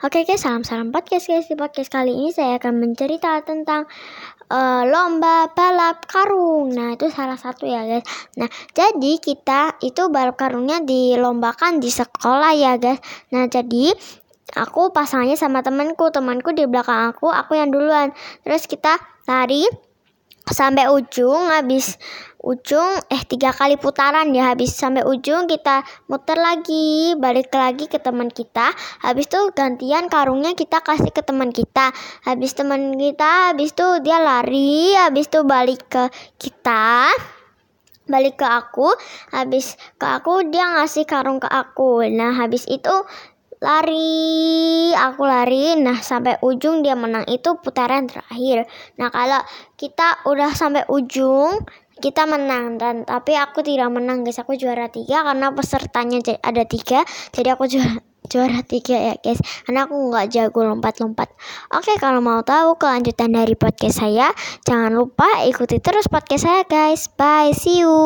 Oke guys, salam-salam podcast guys. Di podcast kali ini saya akan mencerita tentang uh, lomba balap karung. Nah, itu salah satu ya guys. Nah, jadi kita itu balap karungnya dilombakan di sekolah ya guys. Nah, jadi aku pasangannya sama temanku. Temanku di belakang aku, aku yang duluan. Terus kita lari sampai ujung habis ujung eh tiga kali putaran ya. Habis sampai ujung kita muter lagi balik lagi ke teman kita. Habis itu gantian karungnya kita kasih ke teman kita. Habis teman kita habis itu dia lari habis itu balik ke kita balik ke aku. Habis ke aku dia ngasih karung ke aku. Nah habis itu lari. Aku lari. Nah sampai ujung dia menang. Itu putaran terakhir. Nah kalau kita udah sampai ujung kita menang. Dan tapi aku tidak menang guys. Aku juara tiga karena pesertanya ada tiga. Jadi aku juara juara tiga ya guys. Karena aku nggak jago lompat-lompat. Oke kalau mau tahu kelanjutan dari podcast saya jangan lupa ikuti terus podcast saya guys. Bye. See you